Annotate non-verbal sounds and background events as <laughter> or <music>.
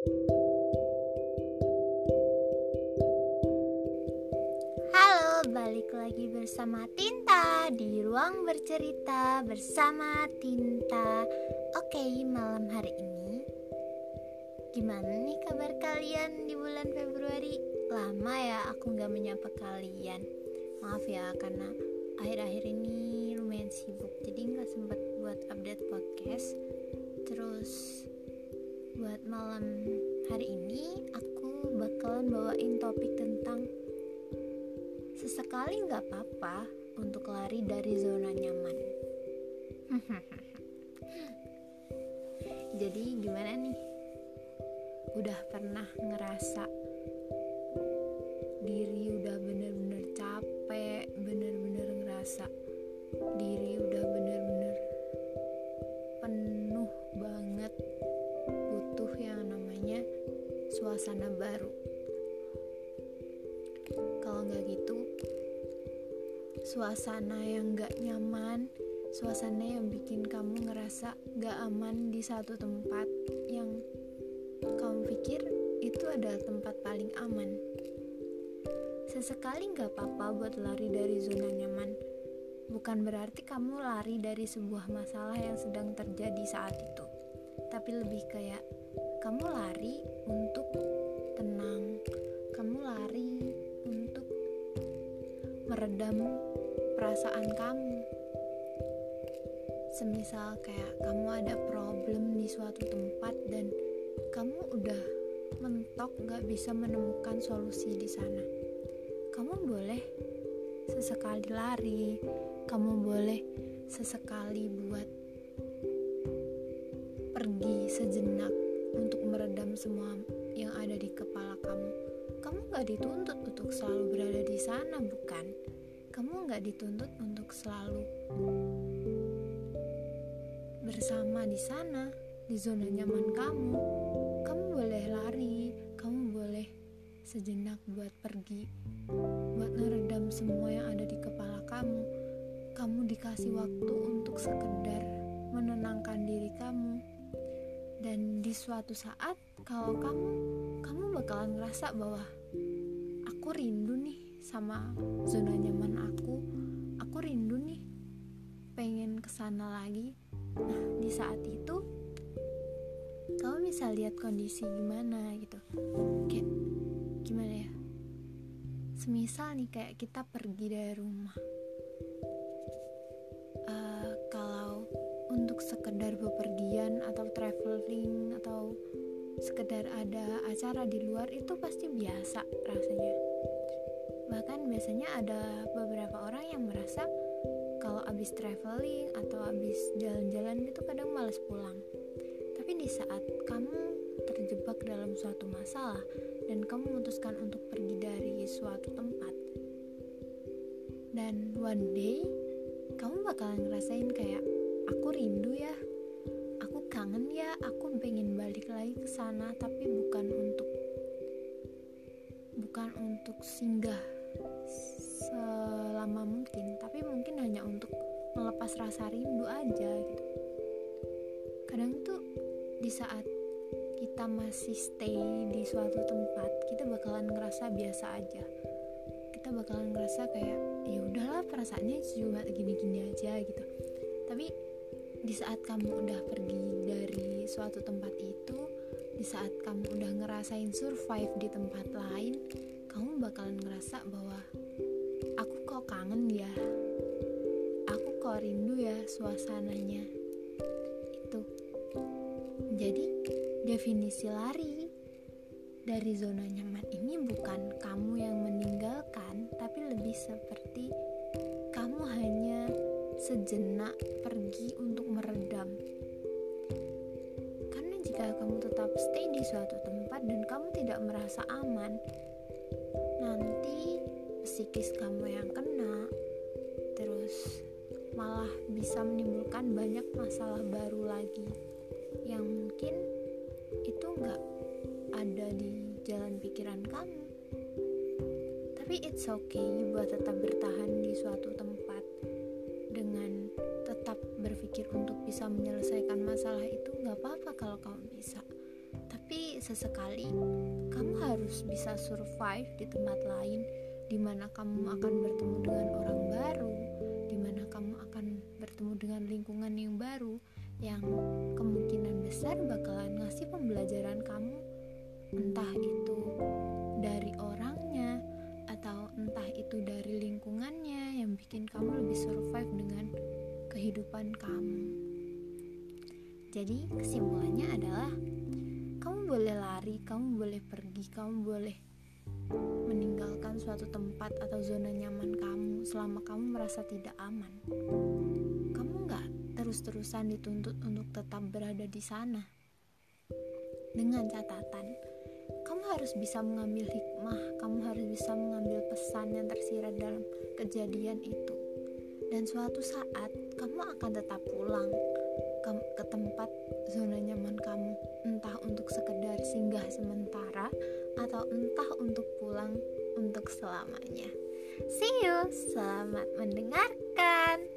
Halo, balik lagi bersama Tinta di ruang bercerita bersama Tinta. Oke, malam hari ini gimana nih kabar kalian di bulan Februari? Lama ya aku nggak menyapa kalian. Maaf ya karena akhir-akhir bawain topik tentang sesekali nggak apa-apa untuk lari dari zona nyaman. <laughs> Jadi gimana nih? Udah pernah ngerasa diri udah bener-bener capek, bener-bener ngerasa diri udah bener-bener penuh banget butuh yang namanya suasana baru suasana yang nggak nyaman suasana yang bikin kamu ngerasa nggak aman di satu tempat yang kamu pikir itu adalah tempat paling aman. Sesekali nggak apa-apa buat lari dari zona nyaman. Bukan berarti kamu lari dari sebuah masalah yang sedang terjadi saat itu tapi lebih kayak kamu lari untuk tenang kamu lari untuk meredam perasaan kamu. Semisal kayak kamu ada problem di suatu tempat dan kamu udah mentok gak bisa menemukan solusi di sana. Kamu boleh sesekali lari kamu boleh sesekali buat pergi sejenak untuk meredam semua yang ada di kepala kamu. Kamu gak dituntut untuk selalu berada di sana bukan kamu gak dituntut untuk selalu bersama di sana di zona nyaman kamu. Kamu boleh lari kamu boleh sejenak buat pergi buat meredam semua yang ada di kepala kamu. Kamu dikasih waktu untuk sekedar menenangkan diri kamu. Dan di suatu saat kalau kamu kamu bakalan ngerasa bahwa aku rindu nih sama zona nyaman aku aku rindu nih pengen ke sana lagi. Nah di saat itu kamu bisa lihat kondisi gimana gitu. Kayak gimana ya? Semisal nih kayak kita pergi dari rumah. Uh, kalau untuk sekedar bepergian atau traveling atau sekedar ada acara di luar itu pasti biasa rasanya biasanya ada beberapa orang yang merasa kalau abis traveling atau abis jalan-jalan itu kadang males pulang. Tapi di saat kamu terjebak dalam suatu masalah dan kamu memutuskan untuk pergi dari suatu tempat dan one day kamu bakalan ngerasain kayak aku rindu ya aku kangen ya aku pengen balik lagi ke sana tapi bukan untuk bukan untuk singgah selama mungkin tapi mungkin hanya untuk melepas rasa rindu aja gitu. Kadang tuh di saat kita masih stay di suatu tempat kita bakalan ngerasa biasa aja. Kita bakalan ngerasa kayak ya udahlah perasaannya cuma gini-gini aja gitu. Tapi di saat kamu udah pergi dari suatu tempat itu di saat kamu udah ngerasain survive di tempat lain kamu bakalan ngerasa bahwa kangen ya. Aku kok rindu ya suasananya. Itu. Jadi definisi lari dari zona nyaman ini bukan kamu yang meninggalkan tapi lebih seperti kamu hanya sejenak pergi untuk meredam. Karena jika kamu tetap stay di suatu tempat dan kamu tidak merasa aman nanti psikis kamu yang kena terus malah bisa menimbulkan banyak masalah baru lagi yang mungkin itu nggak ada di jalan pikiran kamu. Tapi it's okay buat tetap bertahan di suatu tempat dengan tetap berpikir untuk bisa menyelesaikan masalah itu nggak apa-apa kalau kamu bisa. Tapi sesekali kamu harus bisa survive di tempat lain di mana kamu akan bertemu dengan orang baru, di mana kamu akan bertemu dengan lingkungan yang baru yang kemungkinan besar bakalan ngasih pembelajaran kamu entah itu dari orangnya atau entah itu dari lingkungannya yang bikin kamu lebih survive dengan kehidupan kamu. Jadi kesimpulannya adalah kamu boleh lari, kamu boleh pergi, kamu boleh meninggalkan suatu tempat atau zona nyaman kamu selama kamu merasa tidak aman. Kamu nggak terus-terusan dituntut untuk tetap berada di sana. Dengan catatan, kamu harus bisa mengambil hikmah, kamu harus bisa mengambil pesan yang tersirat dalam kejadian itu. Dan suatu saat kamu akan tetap pulang ke tempat zona nyaman kamu, entah untuk sekedar singgah sementara atau entah untuk untuk selamanya. See you, selamat mendengarkan.